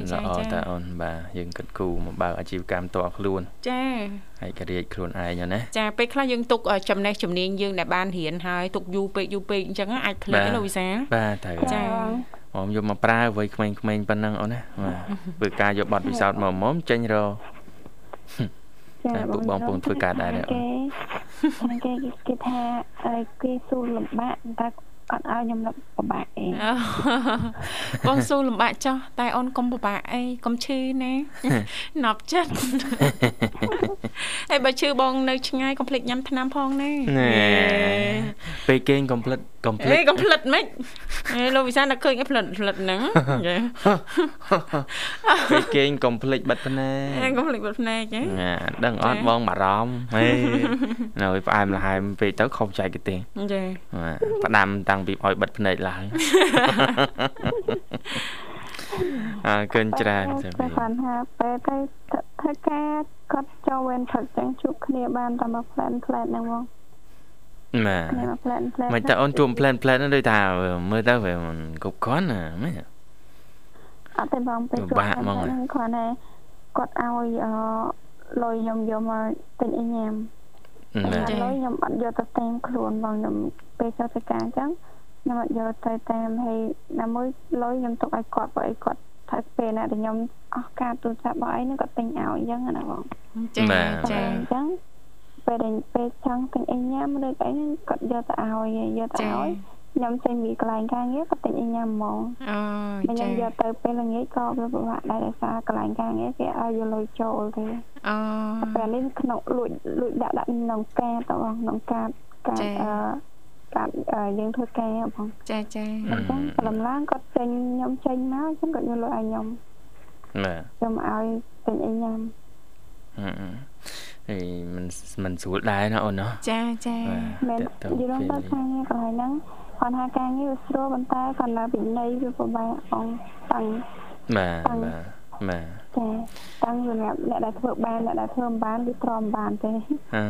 ល្អ
ចាចា
តាអូនបាទយើងគិតគូរមកបើកអាជីវកម្មតខ្លួន
ចា
ហើយក៏រៀកខ្លួនឯងណា
ចាពេលខ្លះយើងទុកចំណេះជំនាញយើងដែលបានរៀនហើយទុកយូរពេកយូរពេកអញ្ចឹងអាចភ្លេចណាលោកវិសាល
បាទត្រូវ
ចា
អមយកមកប្រើអ្វីក្មេងៗប៉ុណ្ណឹងអូនណាបាទធ្វើការយកប័ណ្ណពិសោធន៍មកមុំចេញរក តែពួកបងប្អូនធ្វើការដែរ
គេខាងគេគេថាអីគេស៊ូលំបាកតែ អត់ឲ្យខ្ញុំលំបាកអី
អូបងស៊ូលំបាកចោះតែអូនកុំពិបាកអីកុំឈឺណាណាប់ចិត្តហើយបើឈឺបងនៅឆ្ងាយកុំភ្លេចញ៉ាំថ្នាំផងណា
ណែពេលគេងកុំភ្លេចកុំភ្លេ
អេ
ច
កុំភ្លេចមិនអេលោកវិសាលនឹកឃើញអីភ្លេចភ្លេចហ្នឹងចា
ពេលគេងកុំភ្លេចបិទភ្នែ
អេ
ក
កុំភ្លេចបិទភ្នែកហ៎
ណាដឹងអត់បងបារម្ភហេនៅឲ្យផ្អែមល្ហែមពេកទៅខុសចែកទេ
ចា
បាទផ្ដាំតាំងពីឲ្យបិទភ្នែកឡើងអើកិនច្រើនទៅ
តែគាត់ថាពេលទៅធ្វើការគាត់ចូលវេនព្រឹកចឹងជួបគ្នាបានតែមកផ្លែនផ្លែនហ្នឹងបង
បាទ
គ្នាមកផ្លែនផ្លែន
មិនតើអូនជួមផ្លែនផ្លែនហ្នឹងដូចថាមើលទៅវាមិនគ្រប់គ្រាន់ណាមែន
អត់ទេបងពេល
ពិបាកហ្មង
ហ្នឹងគាត់ថាគាត់ឲ្យអឺលុយខ្ញុំយកមកទិញអីញ៉ាំ
បាទ
តែលុយខ្ញុំអត់យកទៅតាមខ្លួនបងខ្ញុំពេលចូលធ្វើការអញ្ចឹងខ្ញុំអត់យកទៅតាមហើយណាមួយលុយខ្ញុំទុកឲ្យគាត់បើអីគាត់ថាពេលណាដែលខ្ញុំអស់ការទូរស័ព្ទបើអីហ្នឹងគាត់ទិញឲ្យអញ្ចឹងណាបង
ចា
បាទ
ចា
អញ្ចឹងពេលដែលពេលចង់ទិញអីញ៉ាំឬក៏អីហ្នឹងគាត់យកទៅឲ្យយកទៅ
ចា
ឲ្យ ខ្ញុំចេញពីកន្លែងការងារគាត់ទិញអីញ៉ាំហ្មង
អូ
តែខ្ញុំយកទៅពេលល្ងាចក៏វាពិបាកដែរដោយសារកន្លែងការងារគេឲ្យយកលុយចូលទេ
អូ
ពេលនេះក្នុងលួចលួចដាក់ដាក់ក្នុងកាតបងក្នុងកាតកាត
ចា
អឺកាតអឺយើងធ្វើការបង
ចាចា
អញ្ចឹងព្រលឹមឡើងគាត់ចេញខ្ញុំចេញមកអញ្ចឹងគាត់យកលុយឲ្យខ្ញុំ
បាទ
ខ្ញុំឲ្យទិញអីញ៉ាំ
អឺអីមិនមិនស្រួលដែរណាអូនណា
ចាចា
មែន
តាក់ទង
យល់
ពេល
ទៅការងារកន្លែងហ្នឹង គាត់ថាការងារវាស្រួលប៉ុន្តែគាត់នៅវិន័យវាពិបាកបងតាំង
បាទ
តាំង
បាទបាទ
ចាតាំងសម្រាប់អ្នកដែលធ្វើបានអ្នកដែលធ្វើមិនបានវាទ្រាំមិនបានទេ
អឺ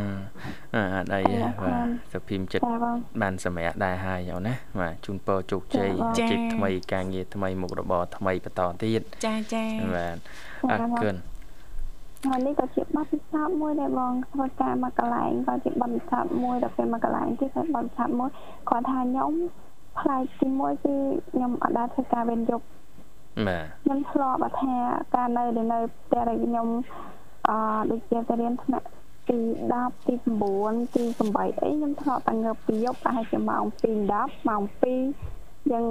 អឺអត់អីទេ
ចា
បាទសុភីមចិត្ត
ចាបង
បានសម្រាប់ដែរហើយអូនណាបាទជូនពរជោគជ័យ
ចា៎
អាជីពថ្មីការងារថ្មីមុខរបរថ្មីបន្តទៀត
ចាចា
បាទអរគុណ
ហើយនេះក៏ជាបទពិសោធន៍មួយដែរបងធ្វើការមកកន្លែងក៏ជាបទពិសោធន៍មួយដល់ពេលមកកន្លែងទៀតក៏បទពិសោធន៍មួយគាត់ថាខ្ញុំផ្លែកទីមួយគឺខ្ញុំអត់ដែរធ្វើការវេនយប់
បាទ
ខ្ញុំធ្លាប់ថាការនៅដែលនៅផ្ទះរបស់ខ្ញុំអឺដូចជាទៅរៀនថ្នាក់ទី10ទី9ទី8អីខ្ញុំធ្លាប់តែងើបពីយប់ប្រហែលជាម៉ោង2:10ម៉ោង2 យើង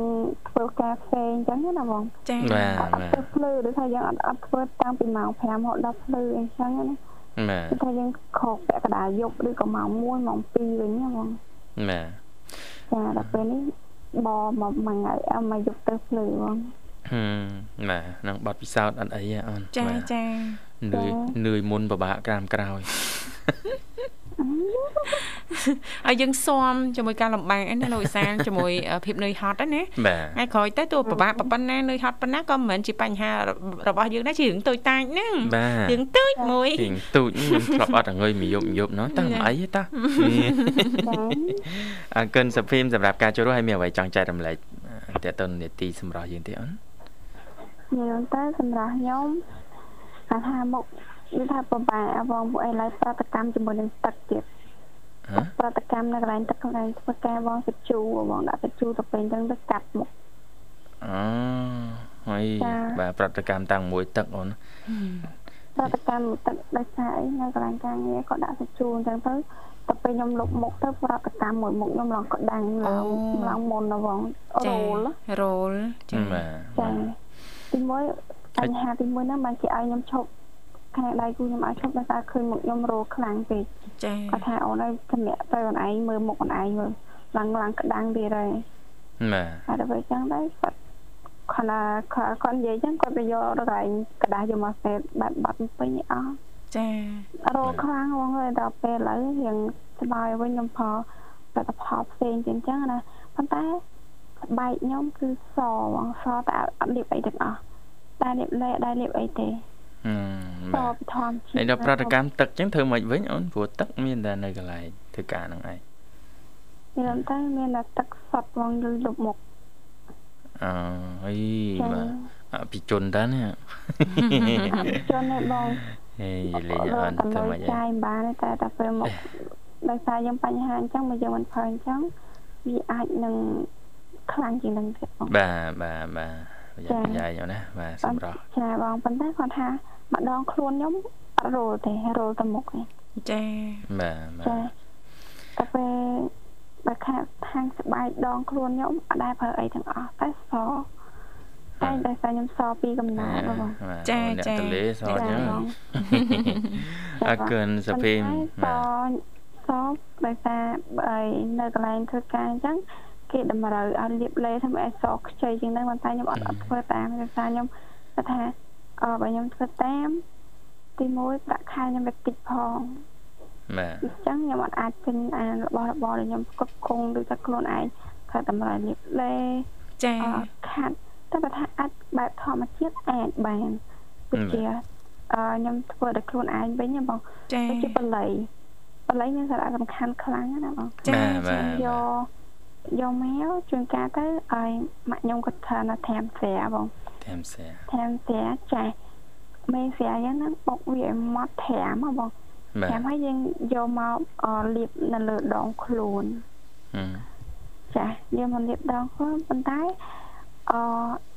ធ្វើការផ្សេងអញ្ចឹងណាបង
ចា
បាទ
អត់អត់ធ្វើភ្លឺដូចថាយើងអត់អត់ធ្វើតាំងពីម៉ោង5រហូតដល់ភ្លឺអញ្ចឹងណា
បាទ
គឺថាយើងខកពាក់កណ្ដាលយប់ឬក៏ម៉ោង1ម៉ោង2វិញណាបង
បាទ
ចាដល់ពេលនេះបមកមួយថ្ងៃអមមកយប់ទៅភ្លឺបង
ហឹមបាទនឹងបត់ពិសោធន៍អត់អីទេអូន
ចា
បាទ
ចា
នឿយនឿយមុនពិបាកក្រាមក្រោយ
ឲ្យយើងស៊ាំជាមួយការលំបាកហ្នឹងណាលោកវិសាលជាមួយអឺភាពនឿយហត់ហ្នឹងណា
បាទ
ថ្ងៃក្រោយទៅទោះពិបាកប៉ុណ្ណានឿយហត់ប៉ុណ្ណាក៏មិនមែនជាបញ្ហារបស់យើងដែរជារឿងតូចតាចហ្នឹង
បាទ
រឿងតូចមួយ
ពីងទូចខ្ញុំធ្លាប់អត់អង្គុយមួយយប់មួយយប់ណោះតើមិនអីទេតា
ចា
អរគុណសុភីមសម្រាប់ការចូលរួមហើយមានអ្វីចង់ចែករំលែកតើតើនេតិសម្រាប់យើងទេអូន
និយាយទៅសម្រាប់ខ្ញុំគាត់ថាមុខ គឺថាពិបាកបងពួកឯងឡើយប្រតិកម្មជាមួយនឹងទឹកទៀត
ហ៎
ប្រតិកម្មនៅកន្លែងទឹកកន្លែងធ្វើការបងសាច់ជូរបងដាក់សាច់ជូរទៅពេលអញ្ចឹងទៅកាត់មុខ
អូហើយ
ចា
បាទប្រតិកម្មតាំងមួយទឹកអូន
ប្រតិកម្មទឹកដោយសារអីនៅកន្លែងការងារក៏ដាក់សាច់ជូរអញ្ចឹងទៅទៅពេលខ្ញុំលុបមុខទៅប្រតិកម្មមួយមុខខ្ញុំឡើងក្តាំងឡើងឡើងមុនណាបងរ
ចាោ
ល
រ៉ូលចា
បាទ
ចាទីមួយបញ្ហាទីមួយហ្នឹងបានគេឲ្យខ្ញុំឈប់ ខាងដៃគូខ្ញុំឲ្យឈប់ដោយសារឃើញមុខខ្ញុំរោខ្លាំងពេក
ចា
គាត់ថាអូនឲ្យជំនះទៅអូនឯងមើលមុខអូនឯងមើលឡើងឡើងក្តាំងទៀតហើយ
បាទ
ហើយដល់ពេលចឹងដែរគាត់គាត់ណាគាត់គាត់និយាយចឹងគាត់ទៅយកដល់កន្លែងกระดาษយកមកសេតបាត់បាត់ពេញអស់
ចា
រោខ្លាំងហ្មងហើយដល់ពេលឥឡូវរៀងស្បើយវិញខ្ញុំផលផលិតផលផ្សេងជាងចឹងណាប៉ុន្តែស្បែកខ្ញុំគឺសហ្មងសតែអត់លាបអីទាំងអស់តែលាបលេដែរលាបអីទេ
ហឹម
ស
បាទ
ពីធម្មជាតិ
ហើយដល់ប្រតិកម្មទឹកចឹងធ្វើមិនវិញអូនព្រោះទឹកមានតែនៅកន្លែងធ្វើការហ្នឹងឯង
មានតែមានតែទឹកសុទ្ធហ្មងយល់លុបមុខ
អូហើយ
ចា
បាទអភិជនតើណា
អត់ជន់ទេបង
ហេលេងអូន
តែ
ធ្វើ
មើ
ម៉េ
ល
ច
ចាយមិនបានទេតែតែពេលមកដោយសារយើងបញ្ហាអញ្ចឹងមកយើងមិនផើអញ្ចឹងវាអាចនឹងខ្លាំងជាងនឹងទៀតបង
បាទបាទបាទប្រយ័ត្នប្រយែងអូនណាបាទសម្រាប់
ចាបងប៉ុន្តែគាត់ថា ម្ដងខ្លួនខ្ញុំអត់រោលទេរោលទៅមុខទេ
ចា
បាទបា
ចា
ទ
តែពេលបើខាងខាងស្បែកដងខ្លួនខ្ញុំអត់ដែរប្រើអីទាំងអស់តែសតែដោយសារខ្ញុំសពីកំណើតបង
បាទ
ចា
អូនអ្នក
ចា
តលេសអត់ចឹង
បង
អរគុណសុភីម
ស
បាទ
សដោយសារបើនៅកន្លែងធ្វើការអញ្ចឹងគេតម្រូវឲ្យលាបលេធ្វើឲ្យសខ្ចីជាងហ្នឹងប៉ុន្តែខ្ញុំអត់អត់ធ្វើតាមដោយសារខ្ញុំគាត់ថា អឺបើខ្ញុំធ្វើតាម ទី1ប្រាក់ខែខ្ញុំវាតិចផង
បាទ
អញ្ចឹងខ្ញុំអត់អាចពេញអារបស់របរដែលខ្ញុំផ្គត់ផ្គង់ដូចថាខ្លួនឯងធ្វើតម្រូវលាបលេ
ចា
អឺខាត់តែបើថាអាចបែបធម្មជាតិអាចបានដូចជាអឺខ្ញុំធ្វើដោយខ្លួនឯងវិញណាបង
ចា
ដូចជាបល័យបល័យមានសារៈសំខាន់ខ្លាំងណាស់ណាបង
ចា
បាទបាទ
យកយកមកជួនកាលទៅឲ្យម៉ាក់ខ្ញុំគាត់ថាណាត្រាំស្រាបង
តាមសែ
ត្រាំស្រាចាស់មេស្រាយ៉ាងហ្នឹងបុកវាឲ្យម៉ត់ត្រាំហ៎បង
បា
ត្រាំ
ទ
ហើយយើងយកមកអលាបនៅលើដងខ្លួន
ហឹម
ចាយើងមកលាបដងខ្លួនប៉ុន្តែអ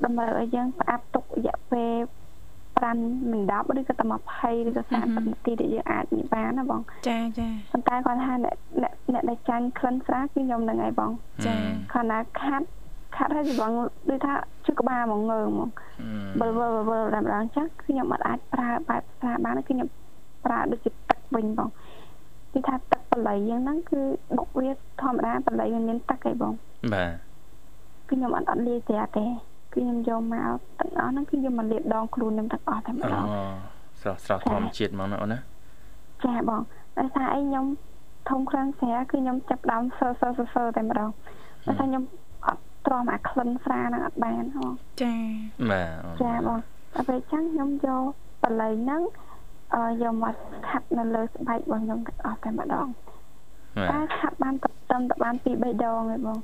តម្រូវឲ្យយើងផ្អាប់ទុករយៈពេល5មិន10ឬក៏តែ20ឬក៏30នាទីដែលយើងអាចនិយាយបានណាបង
ចាចា
ប៉ុន្តែគាត់ថាអ្នកអ្នកអ្នកដែលចាញ់ក្លិនស្រាគឺខ្ញុំនឹងហើយបង
ចា
គាត់ណាខាត់ ខាត់ហើយបងដូចថាជឹកក្បាលមកងើហ្មង
ហឹម
បើបើបើតែម្ដងចឹងគឺខ្ញុំអត់អាចប្រើបែបស្រាបានទេគឺខ្ញុំប្រើដូចជាទឹកវិញបងគឺថាទឹកបល័យយ៉ាងហ្នឹងគឺបុកវាធម្មតាបល័យវាមានទឹកឯងបង
បាទ
គឺខ្ញុំអត់អត់លាយស្រាទេគឺខ្ញុំយកមកទាំងអស់ហ្នឹងគឺយកមកលាបដងខ្លួនខ្ញុំទាំងអស់តែម្ដ
អូ
ង
ស្រស់ស្រស់ធម្មជាតិហ្មងណាអូនណា
ចាបងដោយសារអីខ្ញុំធំក្លិនស្រាគឺខ្ញុំចាប់ដើមសើសើសើសើតែម្ដងដោយសារខ្ញុំអត់ ទ្រាំអាក្លិនស្រាហ្នឹងអត់បានហ៎
ចា
បាទអូន
ចាបងដល់ពេលអញ្ចឹងខ្ញុំយកបល័យហ្នឹងអឺយកមកខាត់នៅលើស្បែករបស់ខ្ញុំទាំងអស់តែម្ដង
បា
តែ
ទ
ខាត់បានត្រឹមតែបាន2 3ដងឯងបង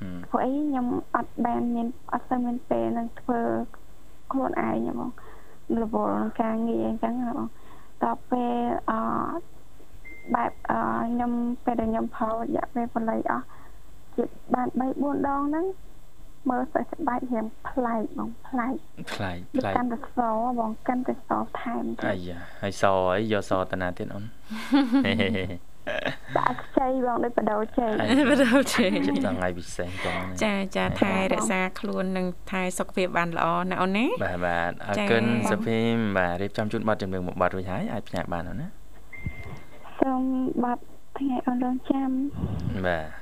ហឹម
ព្រោះអីខ្ញុំអត់បានមានអត់សូវមានពេលនឹងធ្វើខ្លួនឯងទេបងរវល់នឹងការងារអញ្ចឹងណាបងដល់ពេលអបែបអខ្ញុំពេលដែលខ្ញុំផលរយៈពេលបល័យអស់ ជាបាន3 4ដងហ្នឹងមើលសេះស្បែករៀងប្លែកបងប្លែក
ប្លែក
វា
ប្លែក
កាន់តែសបងកាន់តែសថែម
អាយ៉ាហើយសអីយកសតាណាទៀតអូន
ដាក់ខ្ចីបងដូចបដោជ័យ
បដោជ័យ
ចិត្តថ្ងៃពិសេសចឹងណា
ចាចាថែរក្សាខ្លួននិងថែសុខភាពបានល្អណាអូនណា
បាទបាទអរ
ចា៎
គុណសុភីមបាទរៀបចំជូនប័ណ្ណចម្រៀងមួយប័ណ្ណរួចហើយអាចផ្ញើបានអូនណា
សូមបាត់ថ្ងៃអរងចាំ
បាទ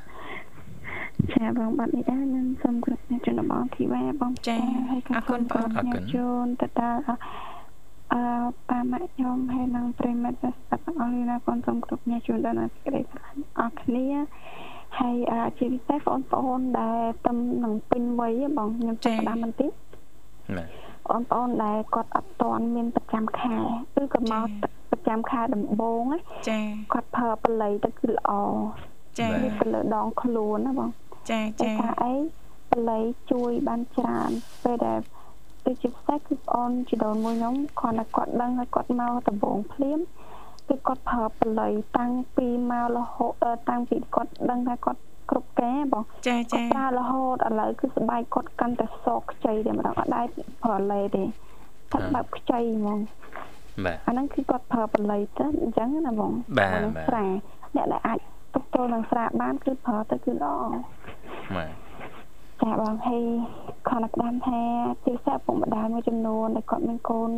ចាបងបាត់នេះដែរនឹងសូមគោរពអ្នកជនបងធីវ៉ាបង
ចា
ហើយក៏
អរគុណបង
អរគុណ
ជូនទៅដល់អអឺប៉ាម៉ាក់ខ្ញុំហើយនឹងប្រិមិត្តស្ដាប់ទាំងអស់នេះណាបងសូមគ្រប់អ្នកជូនដល់អ្នកសេចក្តីស្រឡាញ់អរគ្នាហើយអឺជាពិសេសបងប្អូនដែលទំនឹងពេញវ័យហ៎បងខ្ញុំ
ចា៎
ចាប់ផ្ដើមបន្តិច
បាទ
បងប្អូនដែលគាត់អត់ទាន់មានប្រចាំខែឬក៏មកប្រចាំខែដំបូងណា
ចា
គាត់ប្រើបល័យទៅគឺល្អ
ចា
នេះទៅលើដងខ្លួនណាបង
ចា
តែ
ចា
ថាអីបល័យជួយបានច្រើនពេលដែលទៅជាផ្សេងគឺប្អូនជីដូនមួយខ្ញុំគាត់តែគាត់ដឹងហើយគាត់មកដំបងភ្លាមគឺគាត់ប្រើបល័យតាំងពីមករហូតអឺតាំងពីគាត់ដឹងថាគាត់គ្រប់ការបង
ចា
គាត់
ចា
ប្រើរហូតឥឡូវគឺស្បែកគាត់កាន់តែសកខ្ចីតែម្ដងអត់ដែរប្រើឡេទេតែបែបខ្ចីហ្មង
បាទ
អាហ្នឹងគឺគាត់ប្រើបល័យទៅអញ្ចឹងណាបង
បាទ
នឹង
បាទ
ស្រាអ្នកដែលអាចទប់ទល់នឹងស្រាបានគឺប្រើទៅគឺល្អ
បាទ
ចាបងហើយខនក្តាមថាជាពិសេសឪពុកម្ដាយមួយចំនួនដែលគាត់មានកូន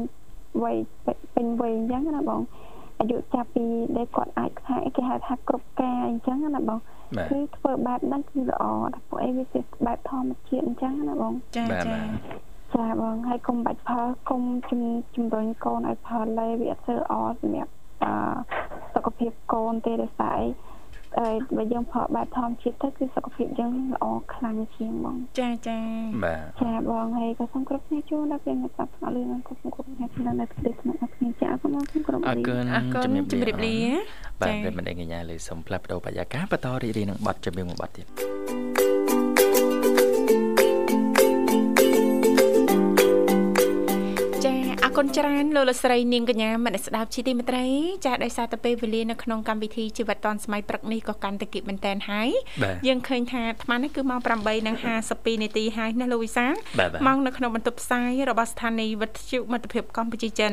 វ័យពេញវ័យអញ្ចឹងណាបងអាយុចាប់ពីដែលគាត់អាចថាគេហៅថាគ្រប់ការអញ្ចឹងណាបង
បាទ
គឺធ្វើបែបហ្នឹងគឺល្អតែពួកអីវាជាបែបធម្មជាតិអញ្ចឹងណាបង
ចា
បាទ
ចា
បាទ
ចាបងហើយកុំបាច់ផលកុំជំជំរុញកូនឲ្យផលលេវាអត់ធ្វើល្អសម្រាប់អឺសុខភាពកូនទេដោយសារអី អើបើយើងផលបែបធម្មជាតិទៅគឺសុខភាពយើងល្អខ្លាំងជាងបង
ចាចា
បាទ
ចាបងហើយក៏សូមគ្រប់គ្នាជួនដល់ពេលមកចាប់ស្គាល់លឿននិងគ្រប់គ្រប់គ្នាក្នុងនៅទីក្នុងអត់គ្នាចាអរគុណបងគ្រប់
អរគុណ
អរគុណជំរាបលា
បាទ
ចា
ប្រិយមិត្តអ្នកកញ្ញាលើសូមផ្លាប់បដោបរិយាកាសបន្តរីករាយនឹងប័ណ្ណចម្រៀងមួយប័ណ្ណទៀត
អរគុណច្រើនលោកលកស្រីនាងកញ្ញាមនស្សស្ដាប់ជីទីមេត្រីចាដោយសារតែពេលវេលានៅក្នុងកម្មវិធីជីវិតឌွန်សម័យព្រឹកនេះក៏កាន់តែគិតមែនតែនហើយ
បាទ
យើងឃើញថាអាត្មានេះគឺម៉ោង8:52នាទីហើយណាលោកវិសាល
បាទបាទ
ម៉ោងនៅក្នុងបន្ទប់ផ្សាយរបស់ស្ថានីយ៍វិទ្យុមិត្តភាពកម្ពុជាចិន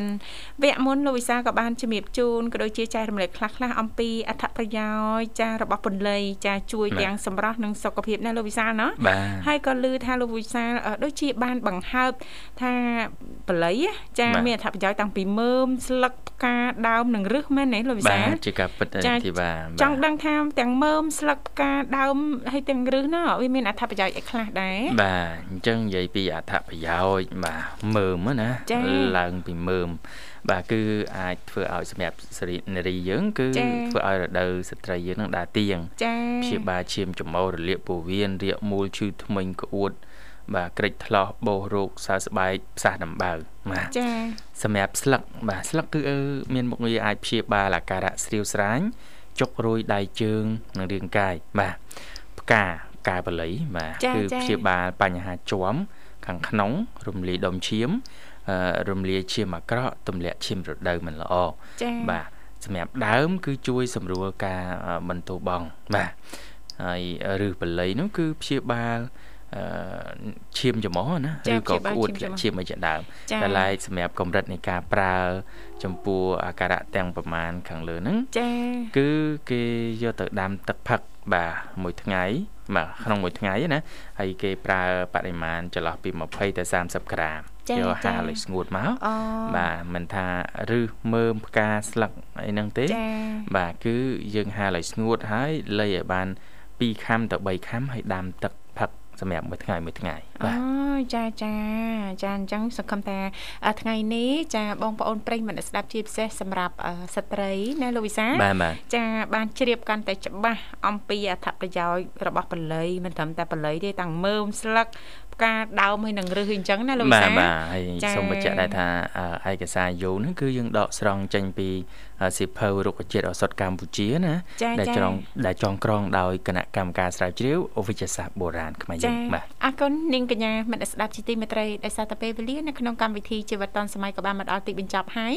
វគ្គមុនលោកវិសាលក៏បានជំរាបជូនក៏ដូចជាចែករំលែកខ្លះៗអំពីអត្ថប្រយោជន៍ចារបស់ពន្លៃចាជួយ
បាទ
ទាំងសម្រស់និងសុខភាពណាលោកវិសាលណា
បាទ
ហើយក៏ឮថាលោកវិសាលអឺដូចជាបានបង្ហើបថាបល័យចា
បាទ
មានអត្ថប្រយោជន៍តាំងពីមើមស្លឹកផ្កាដើមនិងឫសមែនទេលោកវិ
បា
សាល
ទជាការពិត
ចា
ទីបាទ
ចង់ដឹងថាទាំងមើមស្លឹកផ្កាដើមហើយទាំងឫសណាវាមានអត្ថប្រយោជន៍អីខ្លះដែរ
បាទអញ្ចឹងនិយាយពីអត្ថប្រយោជន៍បាទមើមហ្នឹងណា
ចា៎
ឡើងពីមើមបាទគឺអាចធ្វើឲ្យសម្រាប់សេរីនារីយើង គឺ
ចា៎
ធ្វើឲ្យរដូវស្ត្រីយើងនឹងដើរទៀង
ចា
ព្យាបាលឈាមចំោរលាកពោះវៀនរាកមូលឈឺធ្មេញក្អួត បាទក្រិចថ្លោះបោសរោគសើស្បែកផ្សះដំបៅបាទ
ចា
សម្រាប់ស្លឹកបាទស្លឹកគឺអឺមានមុខងារអាចព្យាបាលអាការៈស្រាវស្រាញចុករោយដៃជើងនិងរាងកាយបាទផ្កាផ្កាបល័យបាទ
ចា
គឺ
ចា
ព្យាបាលបញ្ហាជាំខាងក្នុង រំលាយដុំឈាមអឺរំលាយឈាមអាក្រក់ទម្លាក់ឈាមរដូវមិនល្អ
ចា
បាទសម្រាប់ដើម គឺជួយសម្រួលការអឺបន្ទោបង់បាទហើយឫសបល័យនោះគឺព្យាបាលអឺ ឈាមច្រមុះណា
ចា
ឬក៏
ព្យាបាល
ក្អួត
ឈាមច្រមុះ
ឈាមអីជាដើម
ចា
តែឡែកសម្រាប់កម្រិតនៃការប្រើ ចំពោះអាការៈទាំងប្រមាណខាងលើហ្នឹង
ចា
គឺគេយកទៅដាំទឹកផឹកបាទមួយថ្ងៃបាទក្នុងមួយថ្ងៃណាហើយគេប្រើបរិមាណចន្លោះពី20ទៅ30ក្រាម
ចា
យក
ចា
ហាលឲ្យស្ងួតមក
អូ
បាទមិនថាឬមើមផ្កាស្លឹកអីហ្នឹងទេ
ចា
បាទគឺយើងហាលឲ្យស្ងួតហើយលៃឲ្យបាន2ខាំទៅ3ខាំហើយដាំទឹកផឹក សម្រាប់មួយថ្ងៃមួយថ្ងៃ
អូ
បាទ
ចាចាចាអញ្ចឹងសង្ឃឹមថាអ่าថ្ងៃនេះចាបងប្អូនប្រិយមិត្តអ្នកស្ដាប់ជាពិសេសសម្រាប់អឺស្ត្រីណាលោកវិសា
បាទបាទ
ចាបានជ្រាបកាន់តែច្បាស់អំពីអត្ថប្រយោជន៍របស់បល័យមិនត្រឹមតែបល័យទេទាំងមើមស្លឹក ការដើមហើយនឹងរឹសអញ្ចឹងណាលោកវិ
បាទ
សា
បាទហើយ
ចា៎
សូមបញ្ជាក់ដែរថាអឺឯកសារយោហ្នឹងគឺយើងដកស្រង់ចេញពីអឺសៀវភៅរុក្ខជាតិឱសថកម្ពុជាណា
ចា៎
ដែល
ចា៎
ចងដែលចងក្រងដោយគណៈកម្មការស្រាវជ្រាវវិទ្យាសាស្ត្របុរាណខ្មែរយើងបាទ
អរគុណនាងកញ្ញាមិត្តស្ដាប់ជាទីមេត្រីដែលសារតែពេលវេលានៅក្នុងកម្មវិធីជីវិតឌុនសម័យក៏បានមកដល់ទីបញ្ចប់ហើយ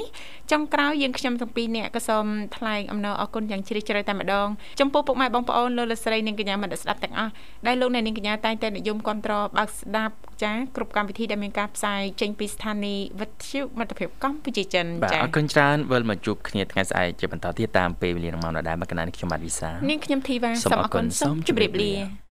ចុងក្រោយយើងខ្ញុំទាំងពីរនាក់ក៏សូមថ្លែងអំណរអគុណយ៉ាងជ្រាលជ្រៅតែម្ដងចំពោះពុកម៉ែបងប្អូនលោកលោកស្រីនាងកញ្ញាមិត្តស្ដាប់ទាំងអស់ដែលលោកអ្នកនាងកញ្ញាតែងតែនិយមគ្រប់គ្រងបើកស្ដាប់ចាគ្រប់កម្មវិធីដែលមានការផ្សាយចេញពីស្ថានីយ៍វិទ្យុមិត្តភាពកម្ពុជាចិន
បាទ
ចា
អរគុណច្រើនវិលមកជួបគ្នាថ្ងៃស្អែកជាបន្តទៀតតាមពេលវេលានឹងម៉ោងដដែលមកកណ្ដាលនេះខ្ញុំបាទវិសា
នាងខ្ញុំធីវ៉ា
សូម
សូមអរគុណ
អរគុណ
សូមជម្រាប
សូមជម្រាបលា
លា